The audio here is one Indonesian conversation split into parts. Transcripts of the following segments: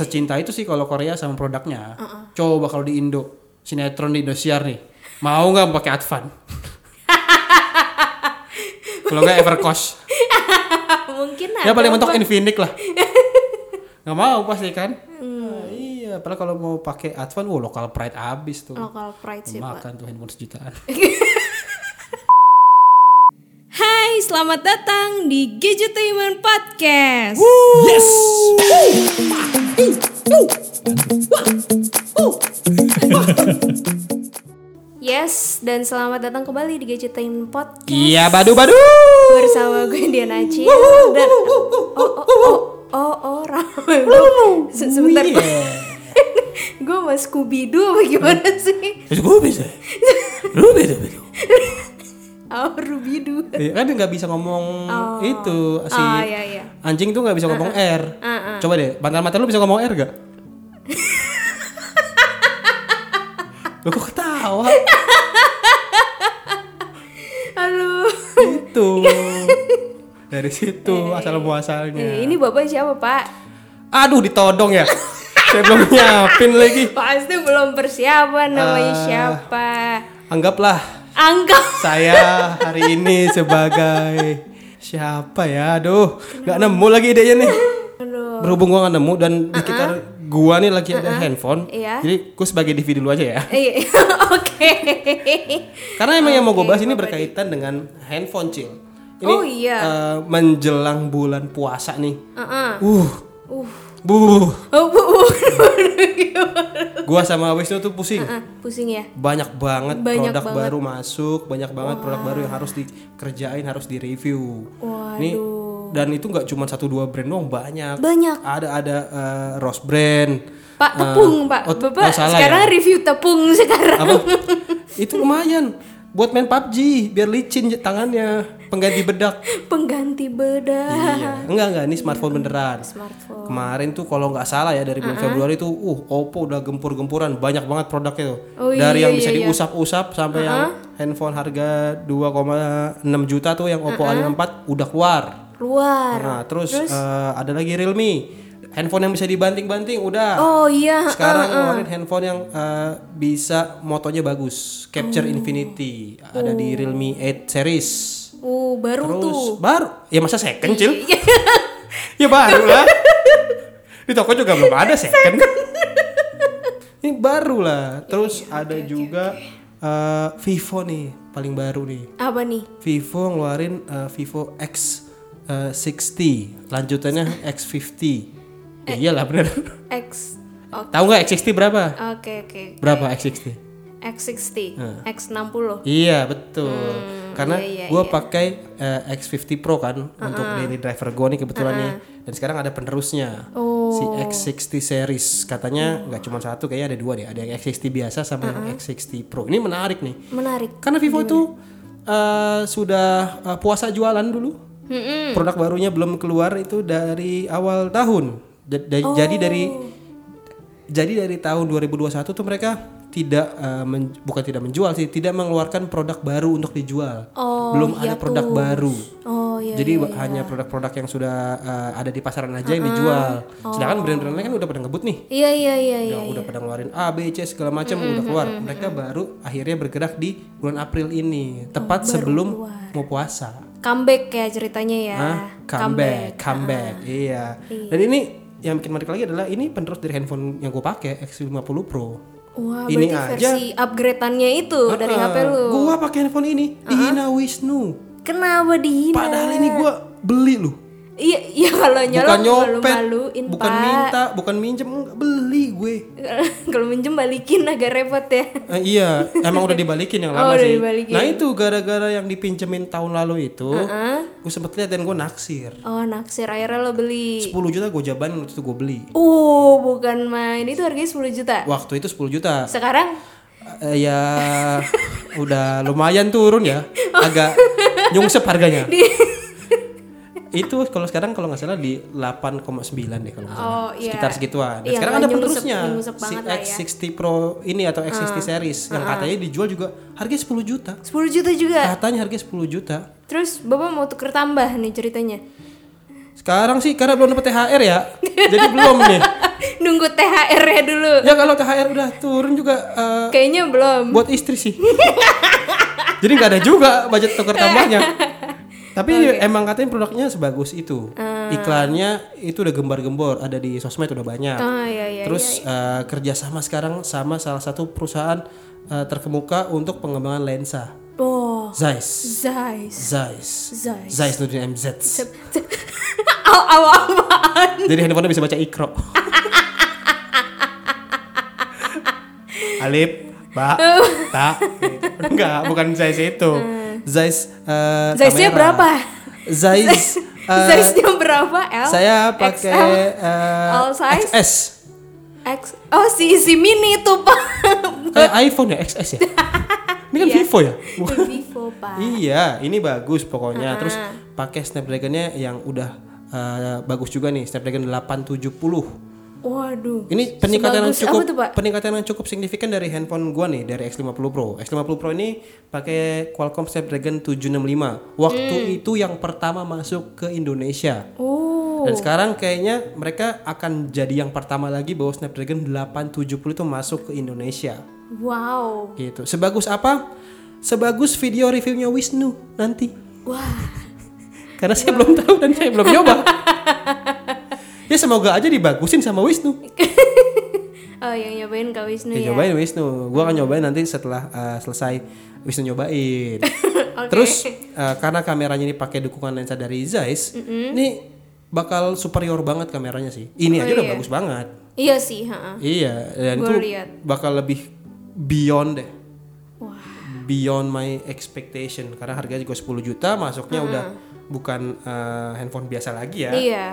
secinta itu sih kalau Korea sama produknya. Coba kalau di Indo, sinetron di Indosiar nih, mau nggak pakai Advan? kalau nggak Evercost, Mungkin ya ada, paling mentok. Infinix lah. nggak mau pasti kan? Nah, iya, padahal kalau mau pakai Advan, wah lokal pride abis tuh. Local pride sih. Makan tuh handphone sejutaan. Hai, selamat datang di Gadgetainment Podcast. yes. Yes, dan selamat datang kembali di Gadgetainment Podcast Iya, badu badu. bersama gue Diana Aci dan oh oh oh oh, oh rame banget. Se- Sebentar gue, Iya. gue sama Scooby Doo apa gimana sih? Gue. Lu beda beda. Oh, Rubidu. Iya, kan nggak bisa ngomong itu si Oh iya iya. anjing tuh nggak bisa ngomong R. Uh-uh. Coba deh, bantal mata lu bisa ngomong R gak? lu kok ketawa? Halo. itu dari situ asal muasalnya. Eh, ini bapak siapa Pak? Aduh ditodong ya. Saya belum nyiapin lagi. Pasti belum persiapan namanya Ah. siapa? Anggaplah Anggap. saya hari ini sebagai siapa ya? Aduh, nggak nemu lagi idenya nih. Aduh. Berhubung gua nggak nemu dan di sekitar gua nih lagi ada handphone. Iya. Jadi gua sebagai DVD dulu aja ya. Iya, Oke. Karena emang yang mau gue bahas ini berkaitan dengan handphone cil. Ini Oh, iya. eh, menjelang bulan puasa nih. Heeh. Uh, Uh. Bu, Oh, bu, gua sama Wisnu tuh pusing. Ah, pusing ya. Banyak banget Banyak produk banget. baru masuk, banyak banget produk baru yang harus dikerjain, harus direview. Nih dan itu nggak cuma satu dua brand doang, banyak. Banyak. Ada ada eh, Rose brand. Pak tepung, Pak. oh, Bapak oh, salah sekarang ya? review tepung sekarang. Apa? itu lumayan buat main PUBG biar licin tangannya pengganti bedak. Pengganti bedak. Iya, enggak enggak ini smartphone beneran. Smartphone. Kemarin tuh kalau nggak salah ya dari bulan Februari tuh, uh Oppo udah gempur-gempuran banyak banget produknya tuh. Oh, dari iya, yang iya, bisa iya. diusap-usap sampai yang handphone harga 2,6 juta tuh yang Oppo A54 udah keluar. Luar. Nah, terus, eh, ada lagi Realme. Handphone yang bisa dibanting-banting udah. Oh iya. Sekarang ngeluarin handphone yang eh, bisa motonya bagus, Capture Oh. Infinity. Ada di Realme 8 series. Oh, baru Terus tuh. baru, ya masa second cil? ya baru lah. Di toko juga belum ada second. Ini baru lah. Terus ada juga eh, Vivo nih, paling baru nih. Apa nih? Vivo ngeluarin eh, Vivo X eh, 60, lanjutannya X50. Ya iyalah bener. X. Oke, Tahu nggak X60 berapa? oke. oke. Berapa X60? X60, X60. Iya betul. Karena iya, iya, gue pakai eh, X50 Pro kan untuk daily driver gue nih kebetulan nih. Dan sekarang ada penerusnya. Oh. Si X60 series katanya nggak cuma satu, kayaknya ada dua deh. Ada yang X60 biasa sama yang X60 Pro. Ini menarik nih. Menarik. Karena Vivo itu eh, sudah eh, puasa jualan dulu. Mm-mm. Produk barunya belum keluar itu dari awal tahun. Da- da- Jadi dari jadi dari tahun 2021 tuh mereka tidak eh, men- bukan tidak menjual sih, tidak mengeluarkan produk baru untuk dijual. Oh, belum iya ada produk tuh. baru. Oh iya. Jadi hanya produk-produk yang sudah eh, ada di pasaran aja yang dijual. Sedangkan brand-brand lain kan udah pada ngebut nih. Iya iya iya iya. Udah, udah pada ngeluarin A, B, C segala macam udah keluar. Mereka baru akhirnya bergerak di bulan April ini, tepat sebelum mau puasa. Comeback ya ceritanya ya. Hah? Comeback, comeback, iya. Dan ini yang bikin menarik lagi adalah ini penerus dari handphone yang gue pakai X50 Pro. Wah, Ini berarti aja- versi upgrade-annya itu dari HP lu. Gua pakai handphone ini dihina Wisnu. Kenapa dihina? Padahal ini gua beli loh. Iya, iya kalau nyolong Bukan nyopet, malu-maluin, bukan Pak. minta, bukan minjem, enggak beli gue. kalau minjem balikin agak repot ya. Eh, iya, emang udah dibalikin yang Oh, lama udah sih. dibalikin. Nah itu gara-gara yang dipinjemin tahun lalu itu, gue sempet lihat dan gue naksir. Oh, naksir akhirnya lo beli. 10 juta gue jabanin waktu itu gue beli. Oh, bukan main. Itu harganya 10 juta. Waktu itu 10 juta. Sekarang Eh, ya udah lumayan turun ya, agak nyungsep harganya. Itu kalau sekarang kalau nggak salah di 8,9 deh kalau nggak salah. Oh, iya. Sekitar segituan. Dan Iya, sekarang ada penerusnya si banget lah ya. X60 Pro ini atau X60 series yang katanya dijual juga harganya 10 juta. 10 juta juga. Katanya harganya 10 juta. Terus Bapak mau tuker tambah nih ceritanya. Sekarang sih karena belum dapat THR ya. jadi belum nih. Nunggu THR-nya dulu. Ya kalau THR udah turun juga eh, Kayaknya belum. buat istri sih. Jadi nggak ada juga budget tukar tambahnya. Tapi emang katanya produknya sebagus itu. Iklannya itu udah gembar-gembor, ada di sosmed udah banyak. Ah iya iya. Terus eh, kerjasama sekarang sama salah satu perusahaan eh, terkemuka untuk pengembangan lensa. Oh, Zeiss. Zeiss. Zeiss. Zeiss. Zeiss Nurdin MZ. Aw aw apaan? Jadi handphonenya bisa baca ikro. Alif, Ba, Ta. gitu. Enggak, bukan Zeiss itu. Zeiss eh, Zeiss-nya berapa? Zeiss eh, Size-nya berapa? L? saya XL? pakai eh, All size? XS. X. Oh, si si mini itu, Pak. Kayak iPhone ya, XS ya. Ini kan Iya. Vivo ya? Vivo, Pak. Iya, ini bagus pokoknya. Terus pakai Snapdragon-nya yang udah eh, bagus juga nih, Snapdragon 870. Waduh. Ini peningkatan yang cukup tuh, Pak? peningkatan yang cukup signifikan dari handphone gua nih dari X50 Pro. X50 Pro ini pakai Qualcomm Snapdragon 765. Waktu Hmm. itu yang pertama masuk ke Indonesia. Oh. Dan sekarang kayaknya mereka akan jadi yang pertama lagi bahwa Snapdragon 870 itu masuk ke Indonesia. Wow. Gitu. Sebagus apa? Sebagus video reviewnya Wisnu nanti. Wah. Karena saya belum tahu dan saya belum nyoba. ya semoga aja dibagusin sama Wisnu. Oh, yang nyobain Kak Wisnu Ya, ya. nyobain Wisnu. Gua akan nyobain nanti setelah uh, selesai Wisnu nyobain. Terus uh, karena kameranya ini pakai dukungan lensa dari Zeiss, ini bakal superior banget kameranya sih. Ini aja udah iya. bagus banget. Iya sih, ha. Iya, dan Gua itu lihat. bakal lebih beyond deh. Wah. Beyond my expectation karena harganya juga 10 juta, masuknya udah bukan uh, handphone biasa lagi ya. Iya.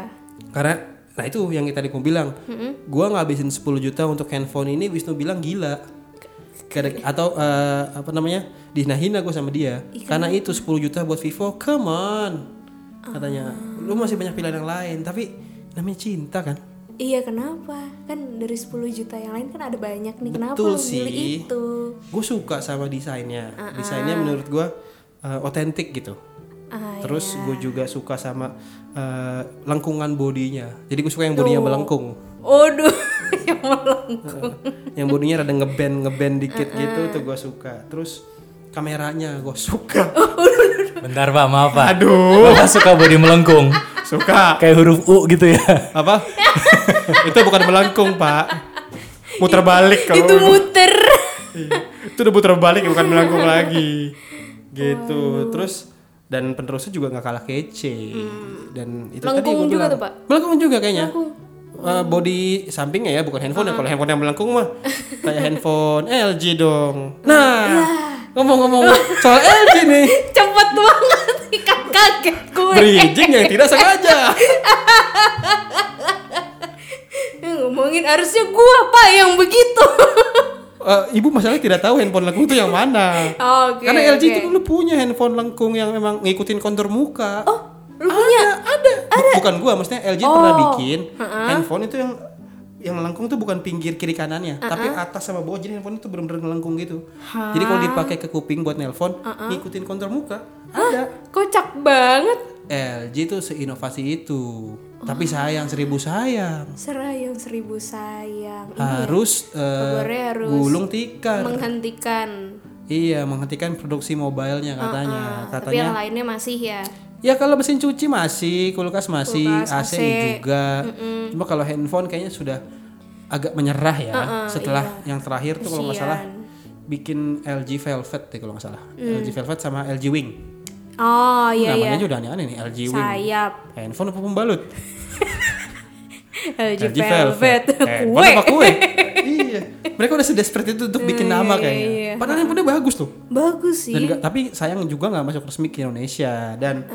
Karena nah itu yang tadi aku bilang, gua ngabisin 10 juta untuk handphone ini Wisnu bilang gila. Kada- atau eh, apa namanya dihina-hina gue sama dia karena itu 10 juta buat Vivo come on katanya lu masih banyak pilihan yang lain tapi namanya cinta kan Iya, kenapa? Kan dari 10 juta yang lain kan ada banyak nih. Kenapa Betul lu sih. itu? gue suka sama desainnya desainnya menurut gue eh, otentik gitu Ah, terus gue juga suka sama eh, lengkungan bodinya. Jadi gue suka yang bodinya melengkung. Waduh, yang melengkung. yang bodinya rada ngeband ngeband dikit gitu tuh gue suka. Terus kameranya gue suka. Bentar pak, maaf pak. aduh. Bapak suka body melengkung, suka. Kayak huruf U gitu ya. apa? Itu bukan melengkung pak. Muter balik kalau itu muter. Iya. itu udah putar balik bukan melengkung lagi. Gitu. Terus dan penerusnya juga nggak kalah kece dan itu tadi Melengkung gua juga bilang. tuh, Pak? melengkung juga kayaknya Eh, body sampingnya ya bukan handphone ya kalau handphone yang melengkung mah kayak handphone LG dong nah ngomong-ngomong soal LG nih Cepet banget. Ikan kaget gue. bridging yang tidak sengaja Ngomongin harusnya gua pak yang begitu. Eh, ibu masalahnya tidak tahu handphone lengkung itu yang mana Oke. karena LG oke. itu dulu punya handphone lengkung yang memang ngikutin kontur muka Oh, lu punya? ada, ada. Bukan gua, maksudnya LG pernah Oh. bikin handphone itu yang yang melengkung tuh bukan pinggir kiri kanannya, tapi atas sama bawah. Jadi handphone itu benar-benar melengkung gitu. Jadi kalau dipakai ke kuping buat nelpon, ngikutin kontur muka. Ada. Kocak banget. LG tuh seinovasi itu. Tapi sayang seribu sayang. Serayang seribu sayang. Harus eh, Kabarnya harus gulung tikar. Menghentikan. Iya, menghentikan produksi mobilenya katanya. Tapi yang Katanya lainnya masih ya. Ya kalau mesin cuci masih, kulkas masih, Kulkas, AC, AC. juga. Cuma kalau handphone kayaknya sudah agak menyerah ya. Setelah yang terakhir tuh kalau nggak salah bikin LG Velvet deh kalau nggak salah. LG Velvet sama LG Wing. Oh iya Namanya iya. juga udah aneh-aneh nih LG Wing. Sayap. Handphone apa pembalut? LG, LG Velvet. Handphone Kue. apa kue? iya. Mereka udah sedesperate itu untuk bikin nama kayaknya. iya. Padahal handphonenya bagus tuh. Bagus sih. Dan nggak- tapi sayang juga nggak masuk resmi ke Indonesia dan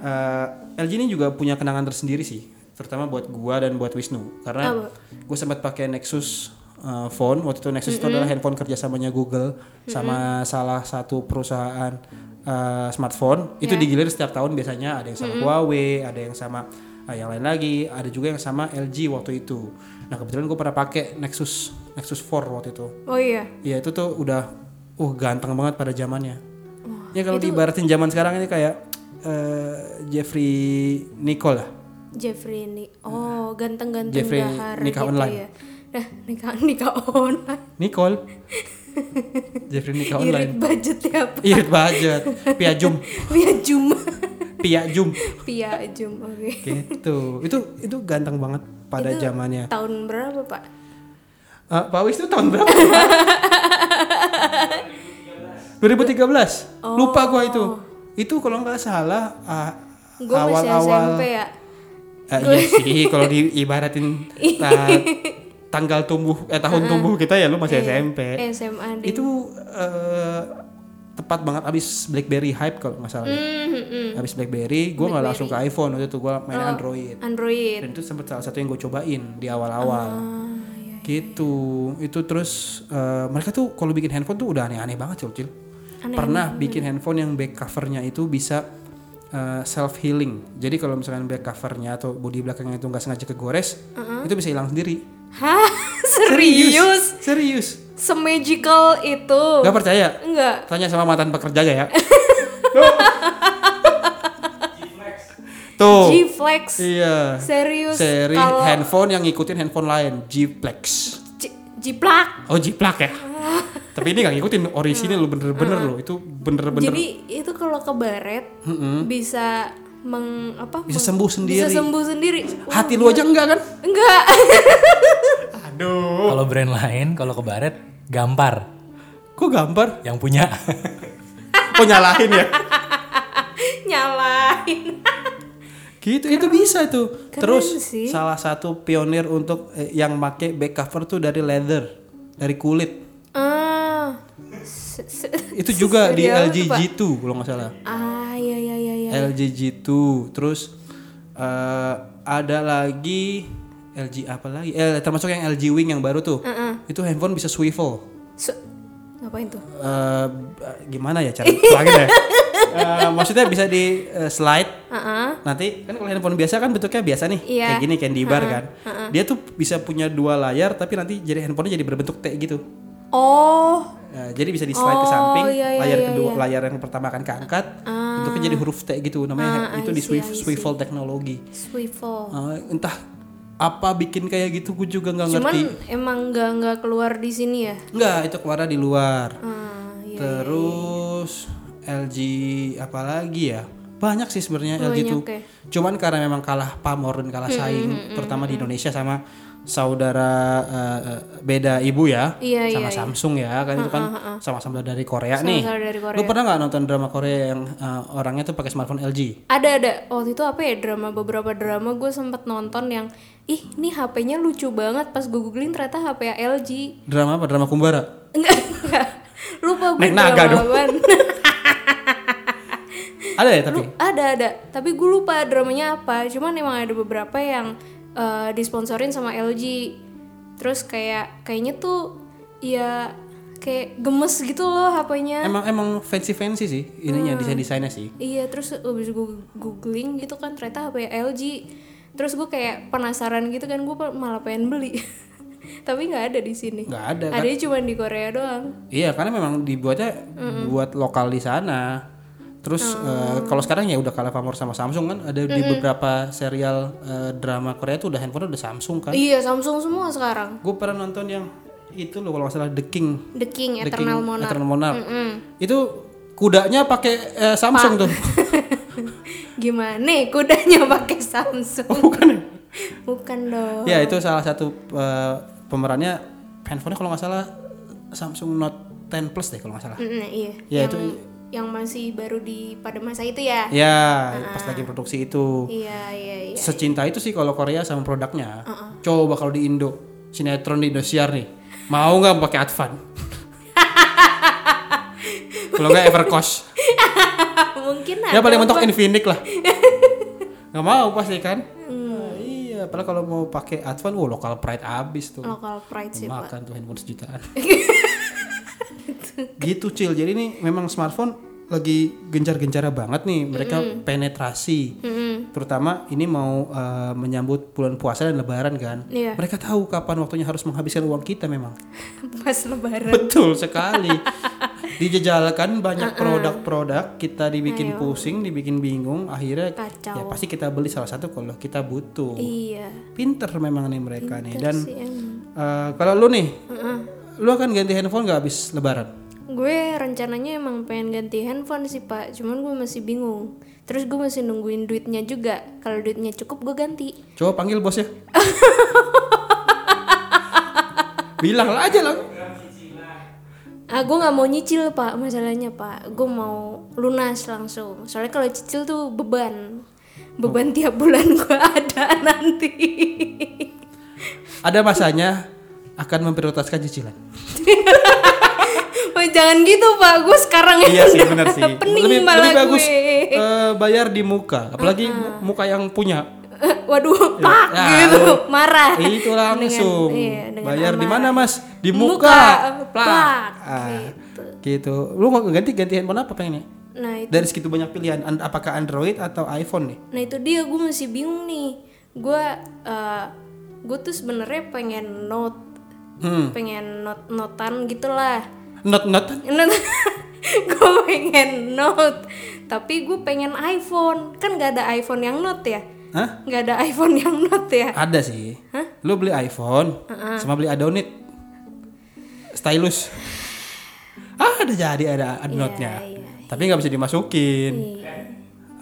eh, LG ini juga punya kenangan tersendiri sih, terutama buat gua dan buat Wisnu karena gue sempat pakai Nexus eh, phone waktu itu Nexus itu adalah handphone kerjasamanya Google sama salah satu perusahaan eh, smartphone itu digilir setiap tahun biasanya ada yang sama Huawei, ada yang sama eh, yang lain lagi, ada juga yang sama LG waktu itu. Nah kebetulan gue pernah pakai Nexus Nexus 4 waktu itu. Oh iya. Iya itu tuh udah uh ganteng banget pada zamannya. ya kalau diibaratin zaman sekarang ini kayak eh, Jeffrey Nicole lah. Jeffrey ini. Oh ganteng-ganteng Jeffrey dahar nikah gitu online. ya. Nah, nikah nikah online. Nicole. Jeffrey nikah Irit online. budget ya apa? Irit budget. Piajum. Via Zoom. Piajum. Via Zoom. Oke. Gitu. Itu itu ganteng banget pada Itu zamannya. Tahun berapa, Pak? Eh, Pak Wis itu tahun berapa? sih, Pak? 2013. Lupa gua itu. Itu kalau nggak salah ah, Gue masih awal-awal SMP ya. Eh, iya sih kalau diibaratin ta- tanggal tumbuh eh tahun tumbuh kita ya lu masih SMP. SMA. Itu eh, tepat banget abis BlackBerry hype kalau nggak salah. Hmm, hmm. Abis BlackBerry, gue nggak langsung ke iPhone waktu itu gue main Oh. Android. Android. Dan itu sempat salah satu yang gue cobain di awal-awal. Ah, iya. Gitu. Itu terus eh, mereka tuh kalau bikin handphone tuh udah aneh-aneh banget cil. Aneh, Pernah bikin handphone yang back covernya itu bisa self healing. Jadi kalau misalkan back covernya atau bodi belakangnya itu nggak sengaja kegores, itu bisa hilang sendiri. Hah? Serius? Serius. Semagical itu? Gak percaya? Enggak. Tanya sama mantan pekerjanya ya. Tuh. G-Flex. Iya. Serius. Seri Kalau handphone yang ngikutin handphone lain, G-Plex. G- G-Plak. Oh, G-Plak ya. Tapi ini gak ngikutin orisinil lo bener-bener lo. Itu bener-bener Jadi itu kalau kebaret bisa meng apa? Bisa meng- sembuh sendiri. Bisa sembuh sendiri. Hati lu aja enggak kan? enggak. Aduh. Kalau brand lain, kalau ke baret, gampar Kok gambar? yang punya. Kok nyalahin ya? Nyalain. Gitu, itu bisa tuh. Keren Terus sih. salah satu pionir untuk eh, yang make back cover tuh dari leather, dari kulit. Ah. Itu juga di LG tuh, Pak? G2 kalau nggak salah. Ah, LG G2 terus uh, ada lagi LG apa lagi eh termasuk yang LG Wing yang baru tuh uh-uh. itu handphone bisa swivel Su ngapain tuh uh, gimana ya cara ya uh, maksudnya bisa di uh, slide uh -uh. nanti kan kalau handphone biasa kan bentuknya biasa nih yeah. kayak gini candy bar uh -uh. kan uh -uh. dia tuh bisa punya dua layar tapi nanti jadi handphonenya jadi berbentuk T gitu Oh. Nah, jadi bisa di slide ke Oh, samping iya, iya, layar iya, kedua iya. layar yang pertama akan keangkat bentuknya jadi huruf T gitu namanya Ah, itu I di see, swivel, see. teknologi Swivel. Uh, entah apa bikin kayak gitu gue juga nggak Cuman ngerti emang nggak nggak keluar di sini ya? nggak itu keluarnya di luar Ah, iya. terus LG apa lagi ya banyak sih sebenarnya LG tuh ya. cuman karena memang kalah pamor dan kalah saing terutama di Indonesia sama saudara uh, beda ibu ya? Iya, sama iya, iya. Samsung ya kan itu kan sama-sama dari Korea nih. Sama-sama dari Korea. lu pernah nggak nonton drama Korea yang uh, orangnya tuh pakai smartphone LG Ada ada. Waktu itu apa ya drama beberapa drama gue sempet nonton yang ih ini HP-nya lucu banget. Pas gue googling ternyata HP LG drama apa? Drama Kumbara? Enggak enggak. Lupa gue Naik naga dong. ada ya tapi? Lu- ada ada. Tapi gue lupa dramanya apa. Cuman emang ada beberapa yang eh, disponsorin sama LG terus kayak kayaknya tuh ya kayak gemes gitu loh HP-nya emang emang fancy fancy sih ininya desain desainnya sih. Iya terus abis gue googling gitu kan ternyata HP LG Terus gue kayak penasaran gitu kan gue malah pengen beli. Tapi nggak ada di sini. Nggak ada kan? Adanya cuma di Korea doang. Iya, karena memang dibuatnya buat lokal di sana. Terus eh, kalau sekarang ya udah kalah pamor sama Samsung kan. Ada di beberapa serial eh, drama Korea tuh udah handphone udah Samsung kan. Iya Samsung semua sekarang Gue pernah nonton yang itu loh kalau nggak salah The King. The King The Eternal King Monarch Eternal Monarch. Itu kudanya pakai eh, Samsung tuh. Gimana kudanya pakai Samsung Bukan ya? Bukan dong Ya itu salah satu eh, pemerannya handphonenya kalau nggak salah Samsung Note 10 Plus deh kalau nggak salah. Mm, Iya Ya, yang, itu- yang masih baru di pada masa itu ya Ya, pas lagi produksi itu. Iya iya iya secinta itu sih kalau Korea sama produknya. Coba kalau di Indo, sinetron di Indosiar nih, mau nggak pakai Advan? kalau nggak Evercost, Mungkin ya paling mentok. Infinix lah. Nggak mau pasti kan? Nah, iya, padahal kalau mau pakai Advan, wow lokal pride abis tuh. Local pride sih Pak Makan tuh handphone sejutaan. Gitu cil. Jadi ini memang smartphone lagi gencar-gencarnya banget nih. Mereka penetrasi. Terutama ini mau eh, menyambut bulan puasa dan lebaran kan. Iya. Mereka tahu kapan waktunya harus menghabiskan uang kita memang. Pas lebaran Betul sekali. dijejalkan banyak produk-produk kita dibikin pusing dibikin bingung akhirnya Kacau. ya pasti kita beli salah satu kalau kita butuh iya pinter memang nih mereka nih dan sih eh, kalau lu nih lu akan ganti handphone nggak habis lebaran gue rencananya emang pengen ganti handphone sih pak. Cuman gue masih bingung. Terus gue masih nungguin duitnya juga. Kalau duitnya cukup gue ganti. Coba panggil bos ya. Bilang lah aja lah. Ah gue nggak mau nyicil pak masalahnya pak. Gue mau lunas langsung. Soalnya kalau cicil tuh beban. Beban tiap bulan gue ada nanti. Ada masanya akan memprioritaskan cicilan. oh, jangan gitu pak. Gue sekarang iya sih benar sih. pening lebih, malah lebih bagus gue eh, bayar di muka. Apalagi muka yang punya. Waduh pak Ya, gitu. marah. Itu langsung. Dengan- iya, dengan bayar di mana mas? Di Muka, muka, plak, plak. Ah, gitu. lu mau ganti ganti handphone apa pengennya nah itu dari segitu banyak pilihan. An- apakah Android atau iPhone nih? Nah itu dia. Gue masih bingung nih. Gue uh, gue tuh sebenarnya pengen note, hmm. pengen not notan gitulah. Not not gue pengen note, tapi gue pengen iPhone. Kan gak ada iPhone yang note ya? Hah? Gak ada iPhone yang note ya? ada sih. Lu beli iPhone sama beli Adonit stylus. Ah ada jadi ada note-nya iya, tapi nggak bisa dimasukin. Iya.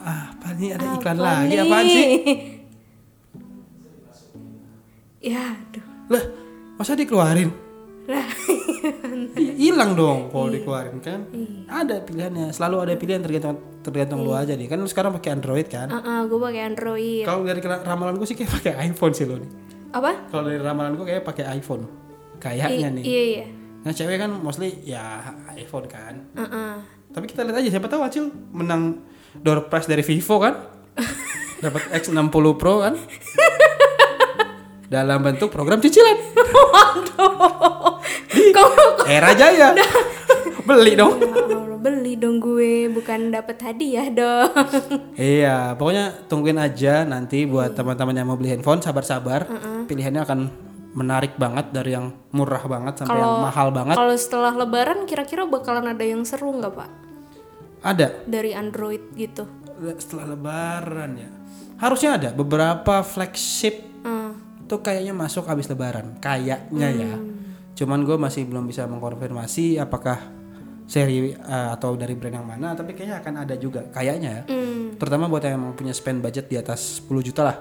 ah apa nih? Ada iklan lagi. apaan sih? Ya, aduh. lah masa dikeluarin hilang dong kalau dikeluarin kan? Iya. ada pilihannya selalu ada pilihan tergantung tergantung lu aja nih. Kan lu sekarang pakai Android kan? Uh gue pakai Android. kalau dari ramalan gue sih kayak pakai iPhone sih lo nih. Apa? kalau dari ramalan gue kayak pakai iPhone. Kayaknya nih. Iya iya. nah cewek kan mostly ya iPhone kan? Uh-uh. tapi kita lihat aja siapa tahu Acil menang door prize dari Vivo kan? Dapat X60 Pro kan? Dalam bentuk program cicilan Kok era jaya beli dong Ya beli dong gue, bukan dapat hadiah dong. Iya, pokoknya tungguin aja nanti buat teman-teman yang mau beli handphone sabar-sabar. Pilihannya akan menarik banget dari yang murah banget sampai yang mahal banget. Kalau setelah Lebaran, kira-kira bakalan ada yang seru nggak pak? Ada Dari Android gitu. setelah lebaran ya. Harusnya ada beberapa flagship Hmm. tuh kayaknya masuk habis lebaran. Kayaknya ya. Cuman gue masih belum bisa mengkonfirmasi apakah seri eh, atau dari brand yang mana, tapi kayaknya akan ada juga kayaknya ya. Hmm. Terutama buat yang emang punya spend budget di atas 10 juta lah.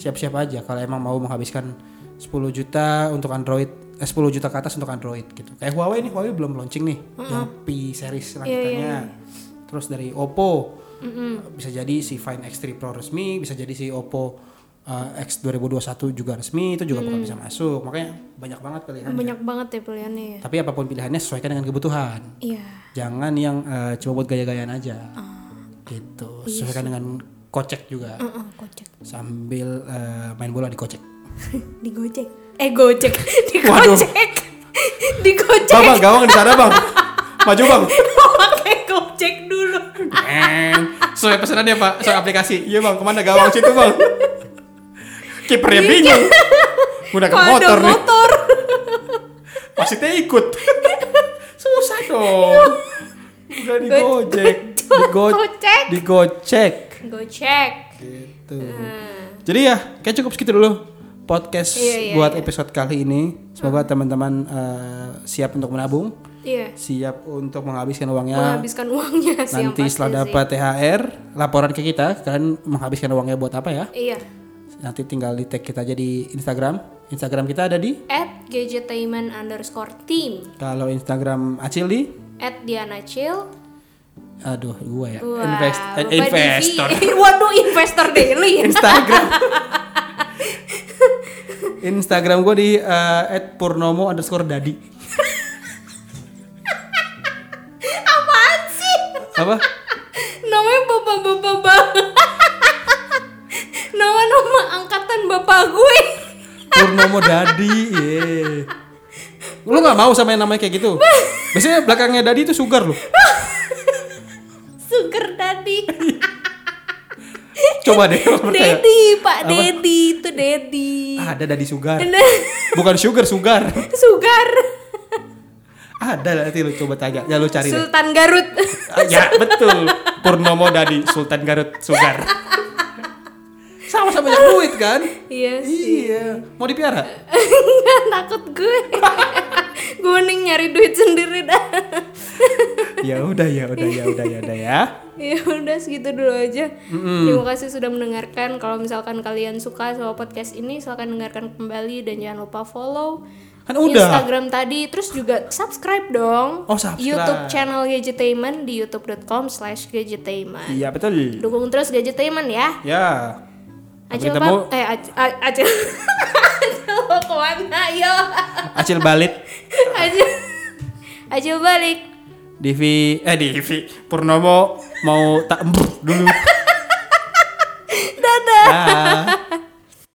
Siap-siap aja kalau emang mau menghabiskan 10 juta untuk Android eh, 10 juta ke atas untuk Android gitu. Kayak Huawei nih, Huawei belum launching nih yang P series lanjutannya. Terus dari Oppo bisa jadi si Find X3 Pro resmi, bisa jadi si Oppo uh, X 2021 juga resmi, itu juga bakal bisa masuk. Makanya banyak banget pilihannya. Banyak banget ya pilihannya ya. Tapi apa pun pilihannya sesuaikan dengan kebutuhan. Iya. Jangan yang uh, cuma buat gaya-gayaan aja. Gitu. Sesuaikan dengan kocek juga. Heeh, kocek. Sambil uh, main bola di kocek. Digojek. Eh gojek. Waduh. Digojek. Digojek. Bang, bang, gawang di sana bang. Maju bang. Pakai gojek dulu. Sesuai pesanannya pak, sesuai aplikasi. Iya bang, ke mana gawang situ bang? Kipernya bingung. Gunakan Kok ada motor nih. motor. Wasitnya ikut. Susah dong. Udah digojek. Digo- Gocek. digocek. Gojek. Gitu. Jadi ya, kayak cukup segitu dulu podcast Iya, iya, buat iya. episode kali ini. Semoga teman-teman eh, siap untuk menabung, Iya. siap untuk menghabiskan uangnya. Menghabiskan uangnya Nanti setelah dapat THR, laporan ke kita, kalian menghabiskan uangnya buat apa ya? Iya. Nanti tinggal di tag kita aja di Instagram. Instagram kita ada di. At gadgetainment underscore team. Kalau Instagram Acil di. At Diana Chill. Aduh, gua ya. Wah, Invest, eh, investor. Waduh, investor daily. Instagram. Instagram gue di eh, @purnomo underscore dadi. Apaan sih? Apa? Namanya bapak-bapak banget. Purnomo dadi. Ye. Lu nggak mau sama yang namanya kayak gitu? Biasanya belakangnya dadi itu sugar loh. Sugar daddy. Coba deh. Daddy, Pak Daddy itu. Ah, ada dadi sugar. Bukan sugar, sugar. Sugar. Ada nanti lu coba tanya, ya lu cari deh. Sultan Garut. Ya betul, Purnomo Dadi Sultan Garut Sugar. Sama-sama banyak duit kan? iya sih. Iya, mau dipiara? Takut gue. gue mending nyari duit sendiri dah. ya udah ya udah ya udah ya udah ya. ya udah segitu dulu aja. Terima kasih sudah mendengarkan. Kalau misalkan kalian suka sama podcast ini, silahkan dengarkan kembali dan jangan lupa follow Kan udah. Instagram tadi, terus juga subscribe dong. Oh, subscribe. YouTube channel Gadgetainment di youtube.com/gadgetainment. Iya betul. Dukung terus Gadgetainment ya. Ya. Acil Bab, ketemu. eh Acil. Acil mau ke mana? Ayo. Acil balik. Acil. Acil balik. Divi eh Divi Purnomo mau tak dulu. Dadah. Dah.